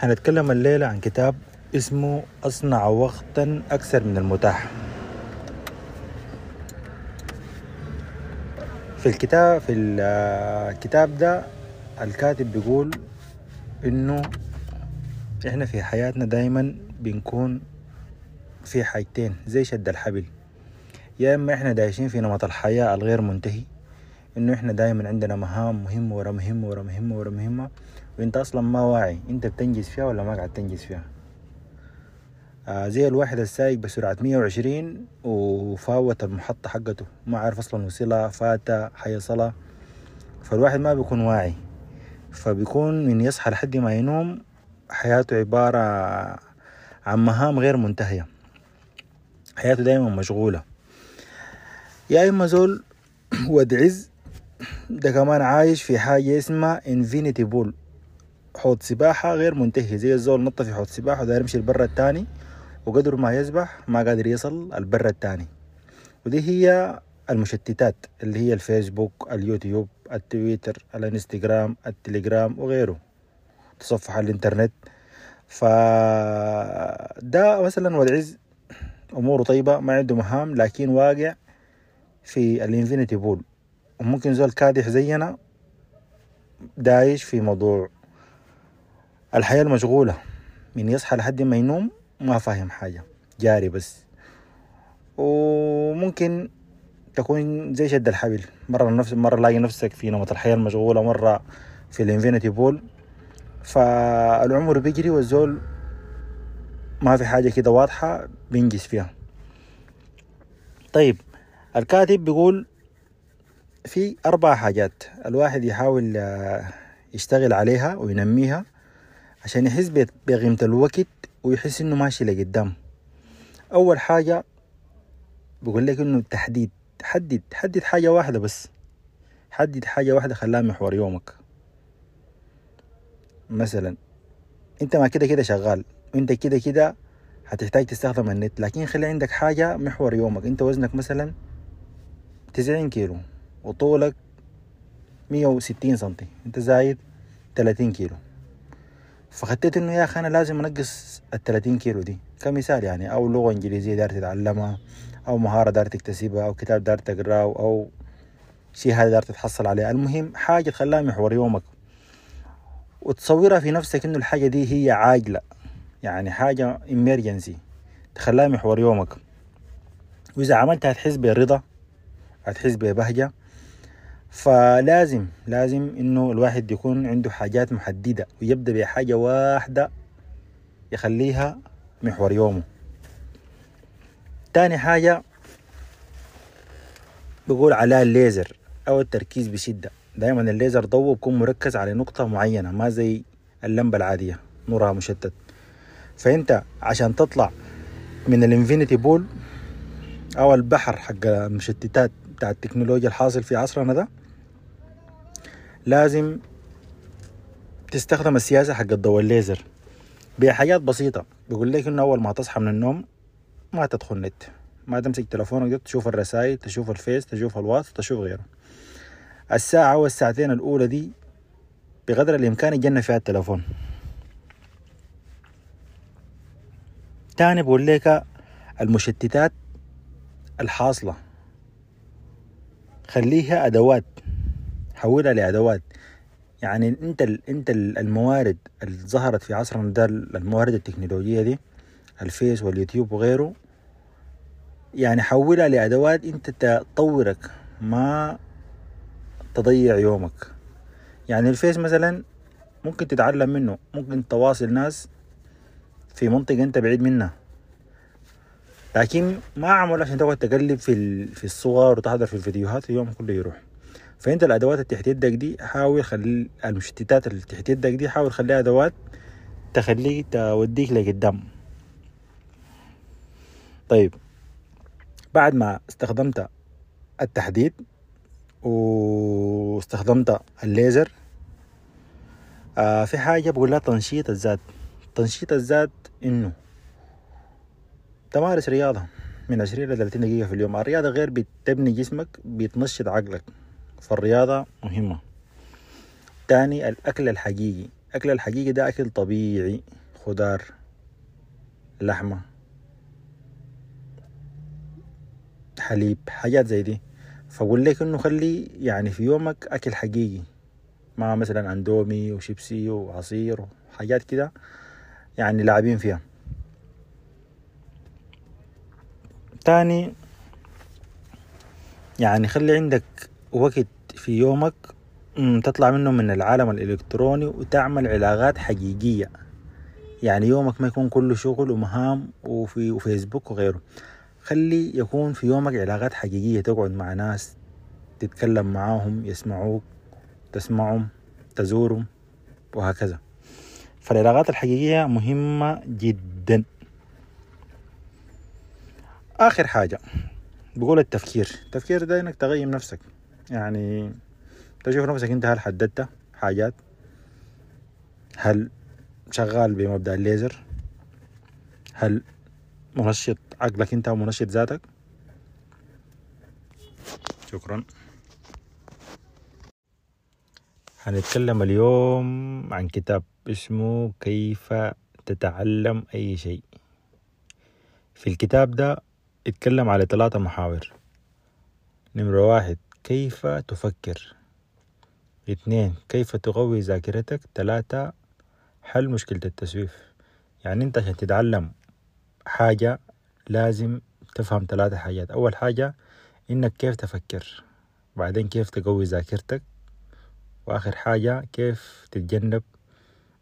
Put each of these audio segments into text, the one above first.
هنتكلم الليلة عن كتاب اسمه أصنع وقتا أكثر من المتاح. في الكتاب في الكتاب ده الكاتب بيقول إنه إحنا في حياتنا دايما بنكون في حاجتين زي شد الحبل. يا إما إحنا دايشين في نمط الحياة الغير منتهي إنه إحنا دايما عندنا مهام مهمة ورا مهمة ورا مهمة ورا مهمة وانت أصلا ما واعي انت بتنجز فيها ولا ما قاعد تنجز فيها. آه زي الواحد السايق بسرعة 120 وفاوت المحطة حقته. ما عارف أصلا وصلها فاتة حيصلها. فالواحد ما بيكون واعي. فبيكون من يصحى لحد ما ينوم حياته عبارة عن مهام غير منتهية. حياته دايما مشغولة. يا إما زول ود عز ده كمان عايش في حاجة اسمها infinity pool حوض سباحة غير منتهي زي الزول نط في حوض سباحة وداير يمشي البر التاني وقدر ما يسبح ما قادر يصل البر التاني. ودي هي المشتتات اللي هي الفيسبوك اليوتيوب التويتر الانستغرام التليجرام وغيره. تصفح الانترنت. فده مثلا والعز أموره طيبة ما عنده مهام لكن واقع في ال infinity pool. وممكن زول كادح زينا دايش في موضوع الحياة المشغولة. من يصحى لحد ما ينوم ما فاهم حاجة. جاري بس. وممكن تكون زي شد الحبل. مرة نفس مرة لاقي نفسك في نمط الحياة المشغولة مرة في ال infinity pool فالعمر بيجري والزول ما في حاجة كده واضحة بينجز فيها. طيب الكاتب بيقول في أربع حاجات الواحد يحاول يشتغل عليها وينميها. عشان يحس بقيمة الوقت ويحس إنه ماشي لقدام. أول حاجة بقول لك إنه التحديد حدد حدد حاجة واحدة بس. حدد حاجة واحدة خلاها محور يومك. مثلا أنت ما كده كده شغال. وانت كده كده هتحتاج تستخدم النت لكن خلي عندك حاجة محور يومك. أنت وزنك مثلا تسعين كيلو وطولك مية وستين سنتي. أنت زايد تلاتين كيلو. فخدت إنه يا أخي أنا لازم أنقص ال 30 كيلو دي. كمثال يعني أو لغة إنجليزية دار تتعلمها أو مهارة دار تكتسبها أو كتاب دار تقرأه أو شيء هذا دار تتحصل عليه. المهم حاجة تخليها محور يومك. وتصورها في نفسك إنه الحاجة دي هي عاجلة. يعني حاجة امرجنسي تخليها محور يومك. وإذا عملتها هتحس برضا هتحس ببهجة. فلازم لازم إنه الواحد يكون عنده حاجات محددة ويبدأ بحاجة واحدة يخليها محور يومه. تاني حاجة بقول عليها الليزر أو التركيز بشدة. دايما الليزر ضوء بيكون مركز على نقطة معينة ما زي اللمبة العادية نورها مشتت. فأنت عشان تطلع من ال infinity pool أو البحر حق المشتتات بتاع التكنولوجيا الحاصل في عصرنا ده لازم تستخدم السياسة حق الضوء الليزر بحاجات بسيطة. بيقول لك إنه أول ما تصحى من النوم ما تدخل نت ما تمسك تلفونك تشوف الرسائل تشوف الفيس تشوف الواتس تشوف غيره. الساعة والساعتين الأولى دي بقدر الإمكان يجنن فيها التلفون تاني بقول لك المشتتات الحاصلة. خليها أدوات حولها لأدوات. يعني أنت أنت الموارد اللي ظهرت في عصرنا ده الموارد التكنولوجية دي الفيس واليوتيوب وغيره يعني حولها لأدوات أنت تطورك ما تضيع يومك. يعني الفيس مثلا ممكن تتعلم منه ممكن تواصل ناس في منطقة أنت بعيد منها. لكن ما عمل عشان تقعد تقلب في في الصور وتحضر في الفيديوهات اليوم كله يروح. فأنت الأدوات اللي تحت يدك دي حاول خلي المشتتات اللي تحت يدك دي حاول خليها أدوات تخليك توديك لقدام. طيب بعد ما استخدمت التحديد واستخدمت الليزر آه في حاجة بقول لها تنشيط الذات. تنشيط الذات إنه تمارس رياضة من 20 ل 30 دقيقة في اليوم. الرياضة غير بتبني جسمك بتنشط عقلك. فالرياضة مهمة. تاني الأكل الحقيقي. أكل الحقيقي ده أكل طبيعي. خضار لحمة حليب حاجات زي دي. فأقول لك إنه خلي يعني في يومك أكل حقيقي. ما مثلا أندومي وشيبسي وعصير وحاجات كده يعني لاعبين فيها. تاني يعني خلي عندك وقت في يومك تطلع منه من العالم الإلكتروني وتعمل علاقات حقيقية. يعني يومك ما يكون كله شغل ومهام وفي وفيسبوك وغيره. خلي يكون في يومك علاقات حقيقية تقعد مع ناس تتكلم معاهم يسمعوك تسمعهم تزورهم وهكذا. فالعلاقات الحقيقية مهمة جدا. آخر حاجة بقول التفكير. التفكير ده إنك تغيم نفسك. يعني تشوف نفسك أنت هل حددت حاجات؟ هل شغال بمبدأ الليزر؟ هل منشط عقلك أنت ومنشط ذاتك؟ شكرا. هنتكلم اليوم عن كتاب اسمه كيف تتعلم أي شيء. في الكتاب ده اتكلم على ثلاثة محاور. نمرة واحد كيف تفكر؟ اثنين كيف تقوي ذاكرتك؟ ثلاثة حل مشكلة التسويف. يعني انت عشان تتعلم حاجة لازم تفهم ثلاثة حاجات. أول حاجة إنك كيف تفكر؟ بعدين كيف تقوي ذاكرتك؟ وآخر حاجة كيف تتجنب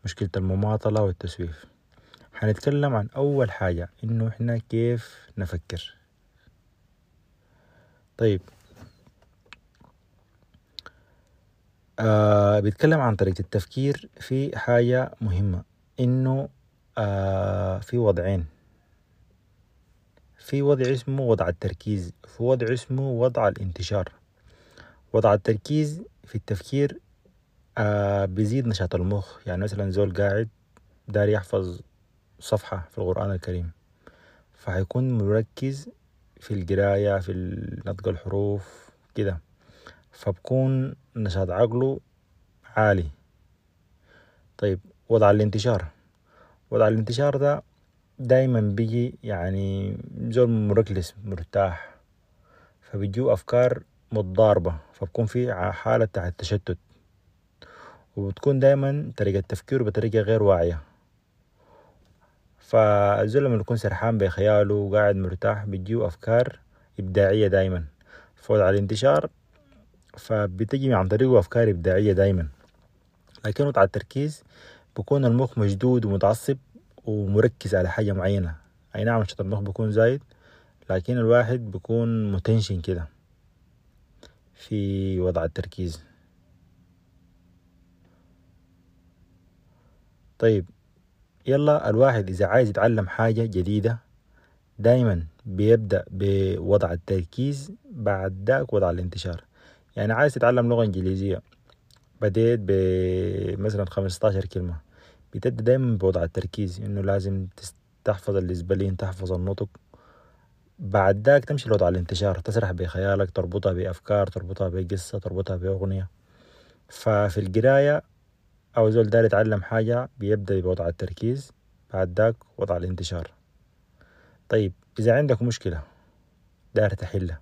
مشكلة المماطلة والتسويف؟ هنتكلم عن أول حاجة إنه إحنا كيف نفكر. طيب. آه بيتكلم عن طريقة التفكير في حاجة مهمة إنه آه في وضعين. في وضع اسمه وضع التركيز في وضع اسمه وضع الانتشار. وضع التركيز في التفكير آه بيزيد نشاط المخ. يعني مثلا زول قاعد داري يحفظ صفحة في القرآن الكريم. فهيكون مركز في القراية في نطق الحروف كده. فبكون نشاط عقله عالي. طيب وضع الانتشار. وضع الانتشار ده دايما بيجي يعني زول مركلس مرتاح. فبيجو أفكار متضاربة. فبكون في حالة تحت تشتت. وبتكون دايما طريقة تفكيره بطريقة غير واعية. فالزول لما يكون سرحان بخياله وقاعد مرتاح بتجيه أفكار إبداعية دايما. فوضع الانتشار فبتجي عن طريقه أفكار إبداعية دايما. لكن وضع التركيز بكون المخ مشدود ومتعصب ومركز على حاجة معينة. أي نعم نشاط المخ بيكون زايد لكن الواحد بيكون متنشن كده في وضع التركيز. طيب يلا الواحد إذا عايز يتعلم حاجة جديدة دايما بيبدأ بوضع التركيز بعد ذاك وضع الانتشار. يعني عايز تتعلم لغة إنجليزية بديت بمثلا خمستاشر كلمة. بتبدأ دايما بوضع التركيز إنه لازم تحفظ الإسبالين تحفظ النطق. بعد ذاك تمشي لوضع الانتشار تسرح بخيالك تربطها بأفكار تربطها بقصة تربطها بأغنية. ففي القراية أو زول دار يتعلم حاجة بيبدأ بوضع التركيز بعد ذاك وضع الانتشار. طيب إذا عندك مشكلة دار تحلها.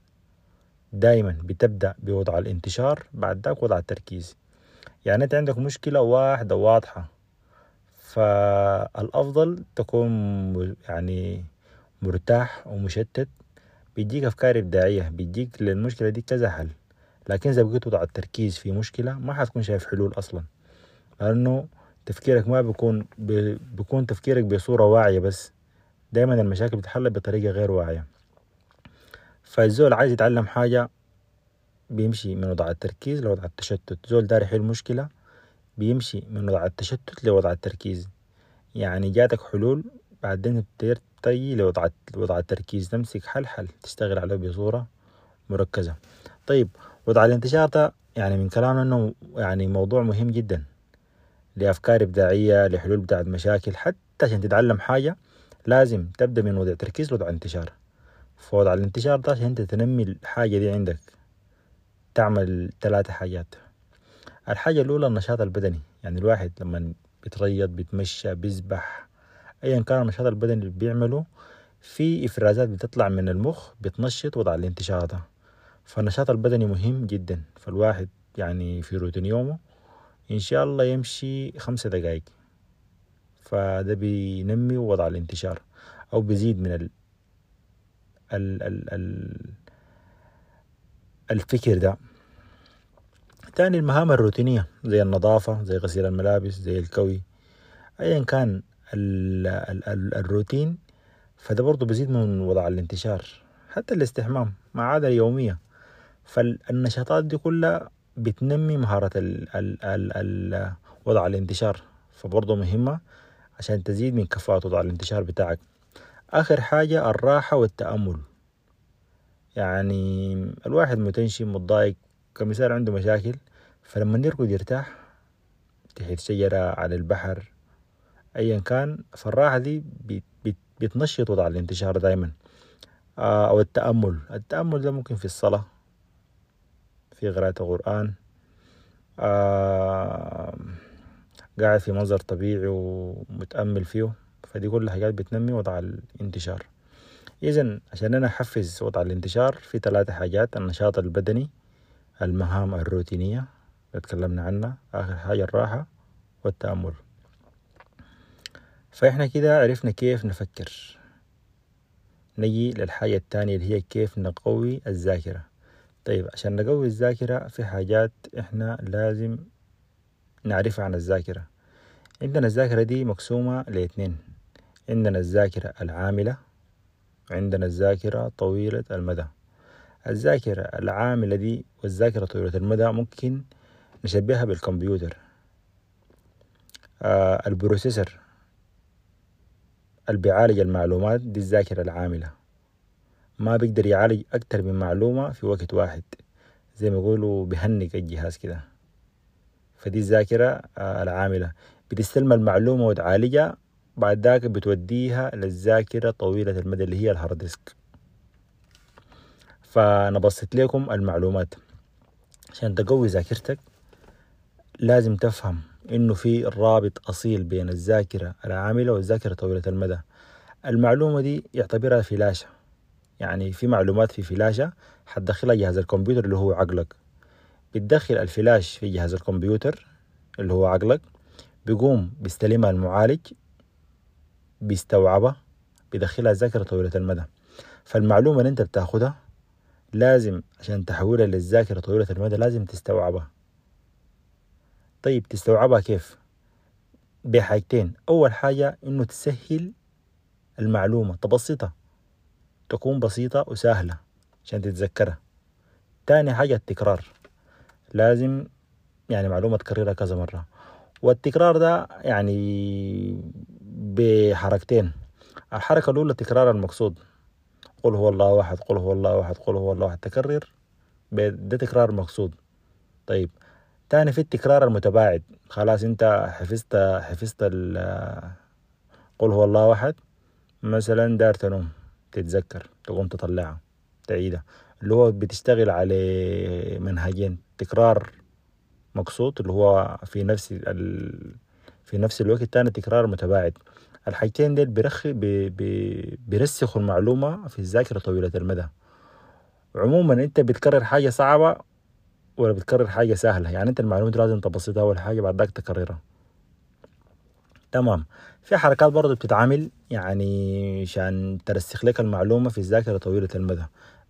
دايما بتبدأ بوضع الانتشار بعد ذاك وضع التركيز. يعني أنت عندك مشكلة واحدة واضحة فالأفضل تكون يعني مرتاح ومشتت. بيديك أفكار إبداعية بيديك للمشكلة دي كذا حل. لكن إذا بقيت وضع التركيز في مشكلة ما حتكون شايف حلول أصلا. لأنه تفكيرك ما بيكون بيكون تفكيرك بصورة واعية بس. دايما المشاكل بتحل بطريقة غير واعية. فالزول عايز يتعلم حاجة بيمشي من وضع التركيز لوضع التشتت. زول داري يحل مشكلة بيمشي من وضع التشتت لوضع التركيز. يعني جاتك حلول بعدين تجي لوضع وضع التركيز. تمسك حل حل تشتغل عليه بصورة مركزة. طيب وضع الانتشار ده يعني من كلامنا إنه يعني موضوع مهم جدا. لأفكار إبداعية لحلول بتاعت مشاكل حتى عشان تتعلم حاجة لازم تبدأ من وضع تركيز لوضع انتشار. فوضع الانتشار ده عشان تنمي الحاجة دي عندك. تعمل ثلاثة حاجات. الحاجة الأولى النشاط البدني. يعني الواحد لما بتريض بتمشى بيسبح ايا كان النشاط البدني اللي بيعمله في إفرازات بتطلع من المخ بتنشط وضع الانتشار ده. فالنشاط البدني مهم جدا. فالواحد يعني في روتين يومه إن شاء الله يمشي خمسة دقائق فده بينمي وضع الانتشار أو بيزيد من ال ال ال ال الفكر ده. تاني المهام الروتينية زي النظافة زي غسيل الملابس زي الكوي. أيا كان ال ال ال الروتين فده برضه بيزيد من وضع الانتشار حتى الاستحمام مع عادة يومية فالنشاطات دي كلها بتنمي مهارة ال ال ال ال وضع الانتشار فبرضه مهمة عشان تزيد من كفاءة وضع الانتشار بتاعك. آخر حاجة الراحة والتأمل. يعني الواحد متنشن متضايق كمثال عنده مشاكل فلما يرقد يرتاح تحت شجرة على البحر أيا كان فالراحة دي بتنشط وضع الانتشار دايما. آه أو التأمل. التأمل ده ممكن في الصلاة. في قراءة القرآن آه قاعد في منظر طبيعي ومتأمل فيه. فدي كل حاجات بتنمي وضع الانتشار. إذا عشان أنا أحفز وضع الانتشار في ثلاثة حاجات. النشاط البدني المهام الروتينية اتكلمنا عنها آخر حاجة الراحة والتأمل. فإحنا كده عرفنا كيف نفكر. نجي للحاجة التانية اللي هي كيف نقوي الذاكرة. طيب عشان نقوي الذاكرة في حاجات إحنا لازم نعرفها عن الذاكرة. عندنا الذاكرة دي مقسومة لاثنين عندنا الذاكرة العاملة وعندنا الذاكرة طويلة المدى. الذاكرة العاملة دي والذاكرة طويلة المدى ممكن نشبهها بالكمبيوتر. آه البروسيسور اللي بيعالج المعلومات دي الذاكرة العاملة. ما بيقدر يعالج أكتر من معلومة في وقت واحد. زي ما يقولوا بيهنج الجهاز كده. فدي الذاكرة آه العاملة. بتستلم المعلومة وتعالجها بعد ذاك بتوديها للذاكرة طويلة المدى اللي هي ال hard disk فأنا بسط لكم المعلومات. عشان تقوي ذاكرتك لازم تفهم إنه في رابط أصيل بين الذاكرة العاملة والذاكرة طويلة المدى. المعلومة دي يعتبرها فلاشة. يعني في معلومات في فلاشة حتدخلها جهاز الكمبيوتر اللي هو عقلك. بتدخل الفلاش في جهاز الكمبيوتر اللي هو عقلك بيقوم بيستلمها المعالج بيستوعبها بيدخلها ذاكرة طويلة المدى. فالمعلومة اللي انت بتاخدها لازم عشان تحولها للذاكرة طويلة المدى لازم تستوعبها. طيب تستوعبها كيف؟ بحاجتين. أول حاجة إنه تسهل المعلومة تبسطها. تكون بسيطة وسهلة عشان تتذكرها. تاني حاجة التكرار. لازم يعني معلومة تكررها كذا مرة. والتكرار ده يعني بحركتين. الحركة الأولى تكرار المقصود. قل هو الله واحد قل هو الله واحد قل هو الله واحد. تكرر ده تكرار مقصود. طيب. تاني في التكرار المتباعد. خلاص انت حفظت حفظت قل هو الله واحد. مثلا دار تنوم. تتذكر تقوم تطلعها. تعيدها اللي هو بتشتغل على منهجين. تكرار مقصود اللي هو في نفس ال... في نفس الوقت تاني تكرار متباعد. الحاجتين ديل برخ بي بي بيرسخوا المعلومة في الذاكرة طويلة المدى. عموما أنت بتكرر حاجة صعبة ولا بتكرر حاجة سهلة؟ يعني أنت المعلومة لازم تبسطها أول حاجة بعد ذاك تكررها. تمام. في حركات برضه بتتعمل يعني عشان ترسخ لك المعلومة في الذاكرة طويلة المدى.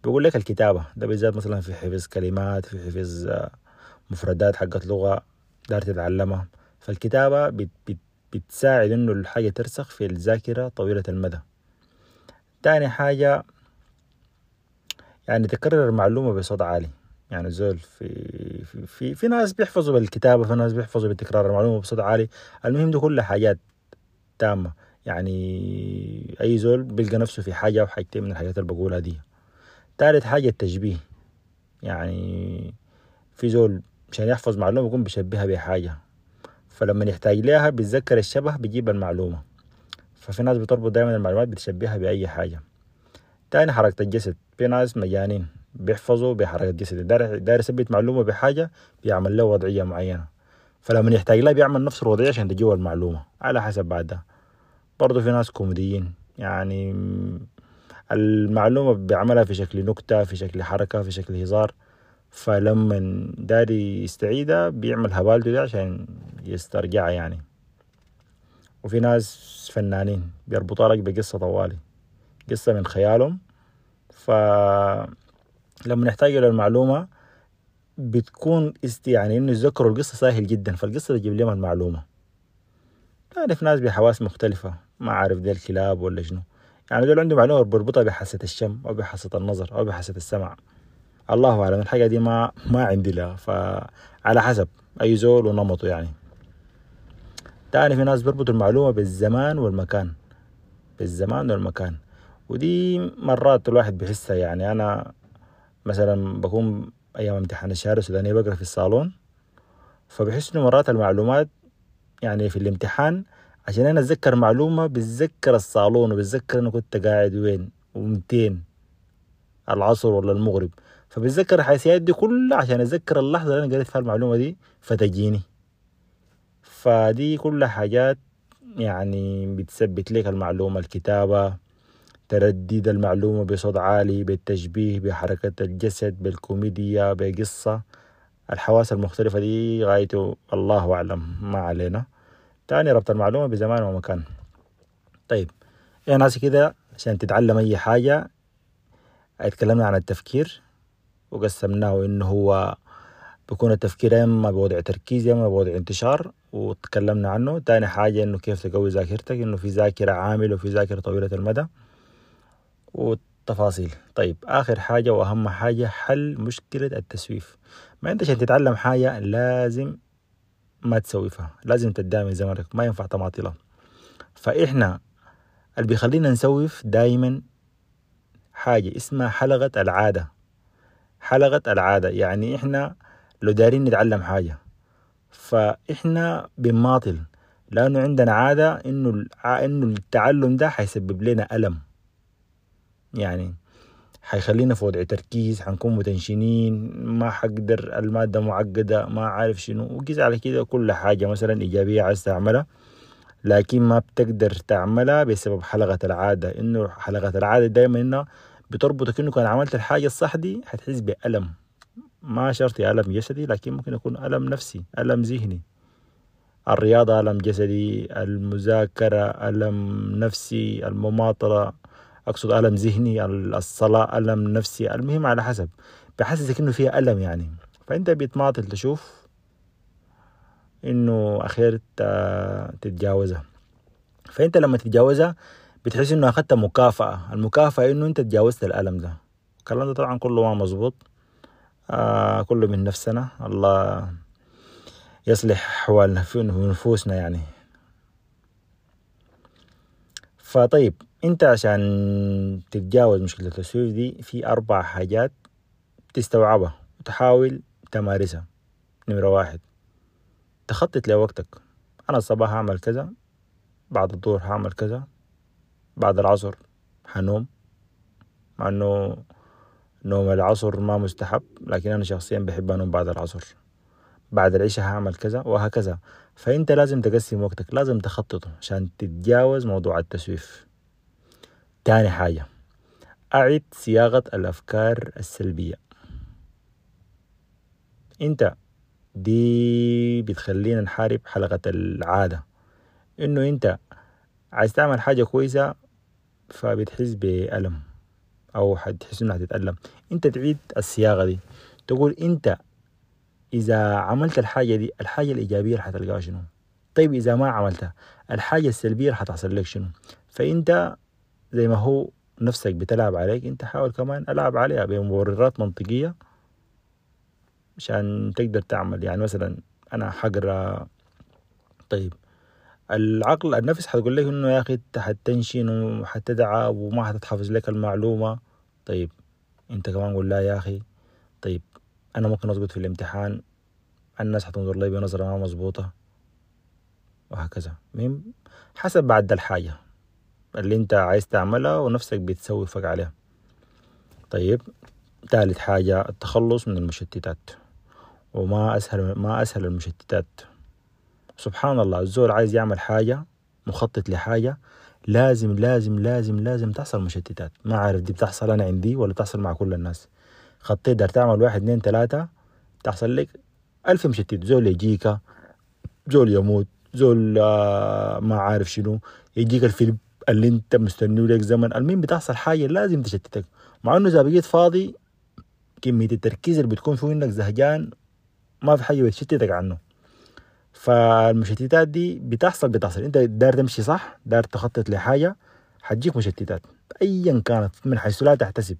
بيقول لك الكتابة ده بالذات مثلا في حفظ كلمات في حفظ مفردات حقت لغة دار تتعلمها. فالكتابة بت بت بتساعد إنه الحاجة ترسخ في الذاكرة طويلة المدى. تاني حاجة يعني تكرر المعلومة بصوت عالي. يعني زول في في في, في ناس بيحفظوا بالكتابة في ناس بيحفظوا بتكرار المعلومة بصوت عالي. المهم دي كلها حاجات تامة. يعني أي زول بيلقى نفسه في حاجة أو حاجتين من الحاجات اللي بقولها دي. تالت حاجة التشبيه. يعني في زول عشان يحفظ معلومة يكون بيشبهها بحاجة. فلما يحتاج لها بيتذكر الشبه بيجيب المعلومة. ففي ناس بتربط دايما المعلومات بتشبهها بأي حاجة. تاني حركة الجسد. في ناس مجانين. بيحفظوا بحركة الجسد. داير, داير يثبت معلومة بحاجة بيعمل له وضعية معينة. فلما يحتاج لها بيعمل نفس الوضعية عشان تجيب المعلومة على حسب بعد ده برضه في ناس كوميديين يعني المعلومة بيعملها في شكل نكتة في شكل حركة في شكل هزار. فلما داري يستعيدها بيعمل هبالته ده عشان يسترجعها يعني. وفي ناس فنانين بيربطوا لك بقصة طوالي قصة من خيالهم. فلما نحتاج للمعلومة بتكون است يعني إنه يتذكروا القصة سهل جدا فالقصة تجيب لهم المعلومة. تعرف ناس بحواس مختلفة ما عارف دي الكلاب ولا شنو. يعني دول عندهم معلومة بربطها بحاسة الشم أو بحاسة النظر أو بحاسة السمع. الله أعلم الحاجة دي ما ما عندي لها فعلى حسب أي زول ونمطه يعني. تاني في ناس بيربطوا المعلومة بالزمان والمكان. بالزمان والمكان. ودي مرات الواحد بيحسها يعني. أنا مثلا بكون أيام امتحان الشهادة السودانية بقرأ في الصالون فبحس إنه مرات المعلومات يعني في الامتحان عشان أنا أتذكر معلومة بتذكر الصالون وبتذكر أنا كنت قاعد وين ومتين العصر ولا المغرب. فبتذكر الحيثيات دي كلها عشان أتذكر اللحظة اللي أنا قريت فيها المعلومة دي فتجيني. فدي كلها حاجات يعني بتثبت لك المعلومة الكتابة ترديد المعلومة بصوت عالي بالتشبيه بحركة الجسد بالكوميديا بقصة. الحواس المختلفة دي غايته الله أعلم ما علينا. تاني ربط المعلومة بزمان ومكان. طيب يا ناس كده عشان تتعلم أي حاجة اتكلمنا عن التفكير وقسمناه إنه هو بيكون التفكير يا إما بوضع تركيز يا إما بوضع انتشار وتكلمنا عنه. تاني حاجة إنه كيف تقوي ذاكرتك إنه في ذاكرة عامل وفي ذاكرة طويلة المدى. والتفاصيل. طيب آخر حاجة وأهم حاجة حل مشكلة التسويف. ما أنت عشان تتعلم حاجة لازم ما تسوفها لازم تدامي زمرك ما ينفع تماطلها فإحنا اللي بيخلينا نسوف دايما حاجة اسمها حلقة العادة. حلقة العادة يعني إحنا لو دارين نتعلم حاجة. فإحنا بنماطل لأنه عندنا عادة إنه إنه التعلم ده حيسبب لنا ألم. يعني حيخلينا في وضع تركيز حنكون متنشنين ما حقدر المادة معقدة ما عارف شنو. وقيس على كده كل حاجة مثلا إيجابية عايز تعملها لكن ما بتقدر تعملها بسبب حلقة العادة. إنه حلقة العادة دايما إنها بتربطك إنه كان عملت الحاجة الصح دي حتحس بألم. ما شرط ألم جسدي لكن ممكن يكون ألم نفسي ألم ذهني. الرياضة ألم جسدي المذاكرة ألم نفسي المماطلة. أقصد ألم ذهني الصلاة ألم نفسي المهم على حسب. بحسسك إنه فيها ألم يعني. فأنت بتماطل تشوف إنه أخير تتجاوزها. فأنت لما تتجاوزها بتحس إنه أخذت مكافأة. المكافأة إنه أنت تجاوزت الألم ده. الكلام ده طبعا كله ما مظبوط. آه كله من نفسنا. الله يصلح أحوالنا في نفوسنا يعني. فطيب. انت عشان تتجاوز مشكلة التسويف دي في أربع حاجات تستوعبها وتحاول تمارسها. نمرة واحد تخطط لوقتك. أنا الصباح هعمل كذا بعد الظهر هعمل كذا بعد العصر حنوم مع إنه نوم العصر ما مستحب لكن أنا شخصيا بحب أنوم بعد العصر. بعد العشاء هعمل كذا وهكذا. فأنت لازم تقسم وقتك لازم تخططه عشان تتجاوز موضوع التسويف. تاني حاجة. أعد صياغة الأفكار السلبية. أنت دي بتخلينا نحارب حلقة العادة. إنه أنت عايز تعمل حاجة كويسة فبتحس بألم أو حتحس إنها تتألم أنت تعيد الصياغة دي. تقول أنت إذا عملت الحاجة دي الحاجة الإيجابية حتلقاها شنو؟ طيب إذا ما عملتها الحاجة السلبية حتحصل لك شنو؟ فأنت زي ما هو نفسك بتلعب عليك أنت حاول كمان ألعب عليها بمبررات منطقية عشان تقدر تعمل. يعني مثلا أنا حقرأ طيب العقل النفس حتقول لك إنه يا أخي أنت حتنشن وحتتعب وما حتتحفظ لك المعلومة. طيب أنت كمان قول لا يا أخي. طيب أنا ممكن اضبط في الامتحان الناس حتنظر لي بنظرة ما مظبوطة وهكذا. حسب بعد الحاجة. اللي انت عايز تعملها ونفسك بتسوفك عليها. طيب ثالث حاجة التخلص من المشتتات. وما أسهل ما أسهل المشتتات. سبحان الله الزول عايز يعمل حاجة مخطط لحاجة لازم لازم لازم لازم تحصل مشتتات. ما عارف دي بتحصل أنا عندي ولا بتحصل مع كل الناس. خطيت دار تعمل واحد اثنين ثلاثة تحصل لك ألف مشتت. زول يجيك زول يموت زول آه، ما عارف شنو يجيك الفيلم. اللي انت مستنيه لك زمن. المهم بتحصل حاجة لازم تشتتك. مع إنه إذا بقيت فاضي كمية التركيز اللي بتكون فيه إنك زهجان ما في حاجة بتشتتك عنه. فالمشتتات دي بتحصل بتحصل. إنت دار تمشي صح دار تخطط لحاجة حتجيك مشتتات. ايا كانت من حيث لا تحتسب.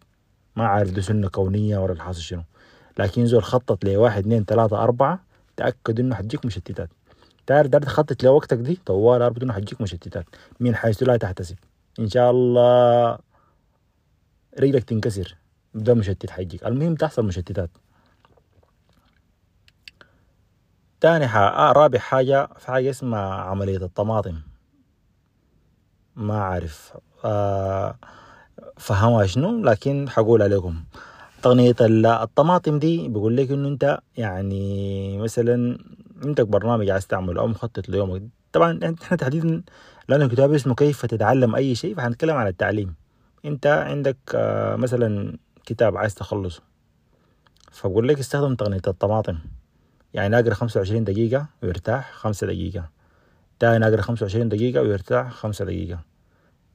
ما عارف دي سنة كونية ولا الحاصل شنو. لكن زول خطط لواحد اثنين ثلاثة أربعة تأكد إنه حتجيك مشتتات. تعرف دار تخطط لوقتك دي؟ طوال إنه حتجيك مشتتات. من حيث لا تحتسب. إن شاء الله رجلك تنكسر. ده مشتت حيجيك. المهم تحصل مشتتات. تاني حاجة آه رابع حاجة في حاجة اسمها عملية الطماطم. ما عارف آه فهمها شنو؟ لكن حقول عليكم. تقنية الطماطم دي بيقول لك إنه أنت يعني مثلا عندك برنامج عايز تعمله أو مخطط ليومك. طبعا إحنا تحديدا لأنه الكتاب اسمه كيف تتعلم أي شيء فحنتكلم عن التعليم. إنت عندك آه، مثلا كتاب عايز تخلصه. فبقول لك استخدم تقنية الطماطم. يعني اقرا خمسة وعشرين دقيقة ويرتاح خمسة دقيقة. تاني اقرا خمسة وعشرين دقيقة ويرتاح خمسة دقيقة.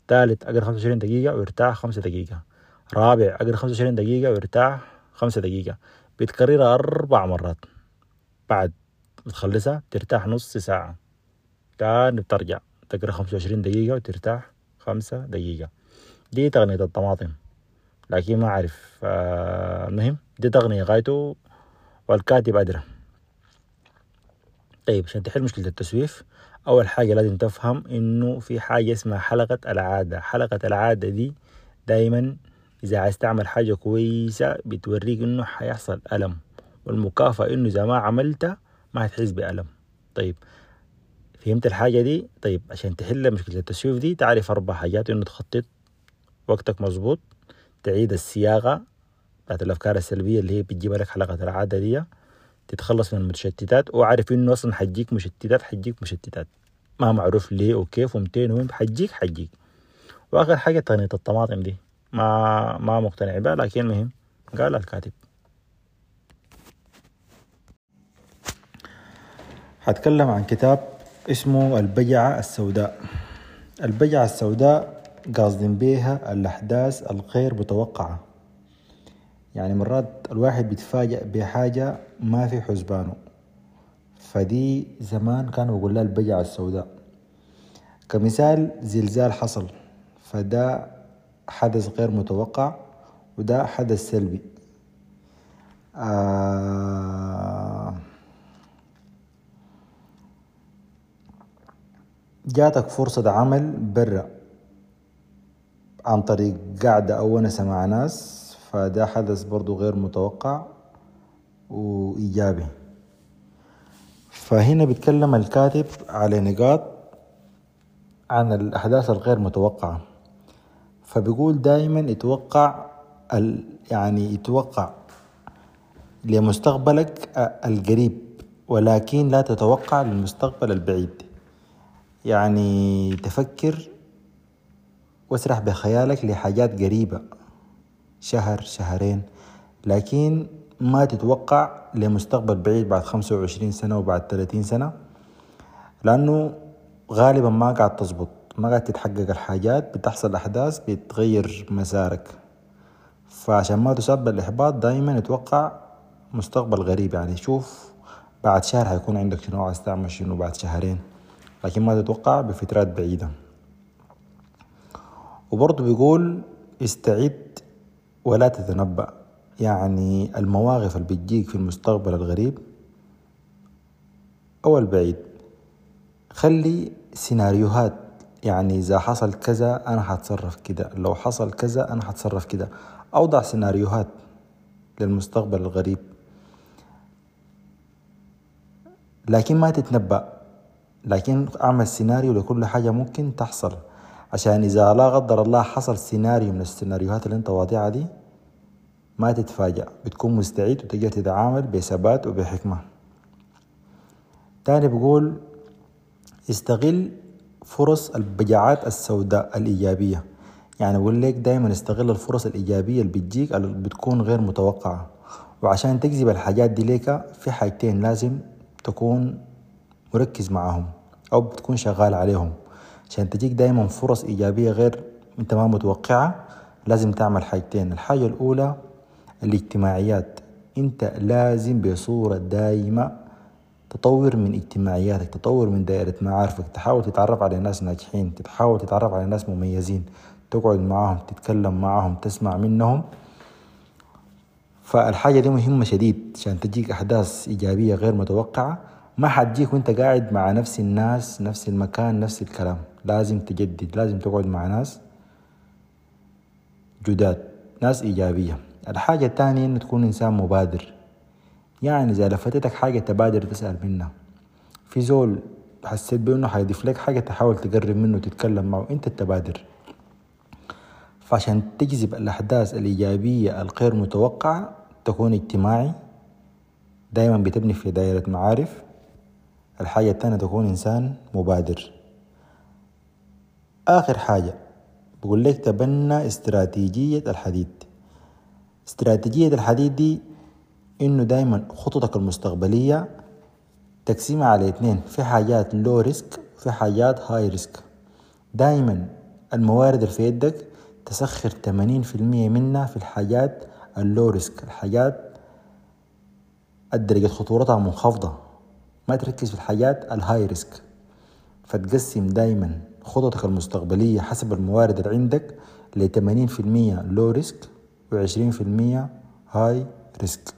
تالت أقرأ خمسة وعشرين دقيقة ويرتاح خمسة دقيقة. رابع أقرأ خمسة وعشرين دقيقة ويرتاح خمسة دقيقة. بتكررها أربع مرات. بعد بتخلصها ترتاح نص ساعة. تاني بترجع تقرأ خمسة وعشرين دقيقة وترتاح خمسة دقيقة. دي تقنية الطماطم. لكن ما أعرف آه المهم دي تقنية غايته والكاتب أدرى. طيب عشان تحل مشكلة التسويف أول حاجة لازم تفهم إنه في حاجة اسمها حلقة العادة. حلقة العادة دي دايما إذا عايز تعمل حاجة كويسة بتوريك إنه حيحصل ألم. والمكافأة إنه إذا ما عملتها ما هتحس بألم. طيب فهمت الحاجة دي؟ طيب عشان تحل مشكلة التسويف دي تعرف أربع حاجات إنه تخطط وقتك مظبوط تعيد الصياغة بتاعت الأفكار السلبية اللي هي بتجيب لك حلقة العادة دي تتخلص من المشتتات وعارف إنه أصلا حجيك مشتتات حجيك مشتتات. ما معروف ليه وكيف ومتين وين حجيك حجيك وآخر حاجة تقنية الطماطم دي. ما ما مقتنع بها لكن مهم. قال الكاتب. حتكلم عن كتاب اسمه البجعة السوداء. البجعة السوداء قاصدين بيها الأحداث الغير متوقعة. يعني مرات الواحد بيتفاجأ بحاجة ما في حسبانه. فدي زمان كانوا بيقول لها البجعة السوداء. كمثال زلزال حصل فده حدث غير متوقع وده حدث سلبي. آه جاتك فرصة عمل برا عن طريق قعدة أو ونسة مع ناس فده حدث برضو غير متوقع وإيجابي. فهنا بيتكلم الكاتب على نقاط عن الأحداث الغير متوقعة. فبيقول دائما يتوقع ال يعني يتوقع لمستقبلك القريب ولكن لا تتوقع للمستقبل البعيد. يعني تفكر واسرح بخيالك لحاجات قريبة شهر شهرين لكن ما تتوقع لمستقبل بعيد بعد خمسة وعشرين سنة وبعد ثلاثين سنة لأنه غالبا ما قاعد تزبط ما قاعد تتحقق الحاجات بتحصل أحداث بتغير مسارك. فعشان ما تصاب بالإحباط دايما أتوقع مستقبل غريب. يعني شوف بعد شهر حيكون عندك شنو عايز تعمل شنو بعد شهرين. لكن ما تتوقع بفترات بعيدة. وبرضه بيقول استعد ولا تتنبأ. يعني المواقف اللي بتجيك في المستقبل الغريب أو البعيد. خلي سيناريوهات. يعني إذا حصل كذا أنا حتصرف كده. لو حصل كذا أنا حتصرف كده. أوضع سيناريوهات للمستقبل الغريب. لكن ما تتنبأ. لكن أعمل سيناريو لكل حاجة ممكن تحصل. عشان إذا لا قدر الله حصل سيناريو من السيناريوهات اللي أنت واضعها دي ما تتفاجأ. بتكون مستعد وتقدر تتعامل بثبات وبحكمة. تاني بقول استغل فرص البجاعات السوداء الإيجابية. يعني أقول لك دايما استغل الفرص الإيجابية اللي بتجيك اللي بتكون غير متوقعة. وعشان تجذب الحاجات دي ليك في حاجتين لازم تكون مركز معاهم أو بتكون شغال عليهم. عشان تجيك دايما فرص إيجابية غير أنت ما متوقعة لازم تعمل حاجتين. الحاجة الأولى الاجتماعيات. أنت لازم بصورة دايمة تطور من اجتماعياتك تطور من دائرة معارفك تحاول تتعرف على ناس ناجحين تحاول تتعرف على ناس مميزين تقعد معاهم تتكلم معاهم تسمع منهم. فالحاجة دي مهمة شديد عشان تجيك أحداث إيجابية غير متوقعة. ما حتجيك وانت قاعد مع نفس الناس نفس المكان نفس الكلام. لازم تجدد لازم تقعد مع ناس جداد ناس إيجابية. الحاجة الثانية إنه تكون إنسان مبادر. يعني إذا لفتتك حاجة تبادر تسأل منها. في زول حسيت بأنه حيضيف لك حاجة تحاول تقرب منه تتكلم معه أنت التبادر. فعشان تجذب الأحداث الإيجابية الغير متوقعة تكون اجتماعي. دايما بتبني في دائرة معارف. الحاجة الثانية تكون إنسان مبادر. آخر حاجة بقول لك تبنى استراتيجية الحديد. استراتيجية الحديد دي إنه دايما خططك المستقبلية تقسيمها على اثنين في حاجات low risk في حاجات high risk دايما الموارد اللي في يدك تسخر 80% منها في الحاجات ال low risk الحاجات الدرجة خطورتها منخفضة. ما تركز في الحاجات ال high risk فتقسم دايما خططك المستقبلية حسب الموارد اللي عندك ل 80% low risk و 20% high risk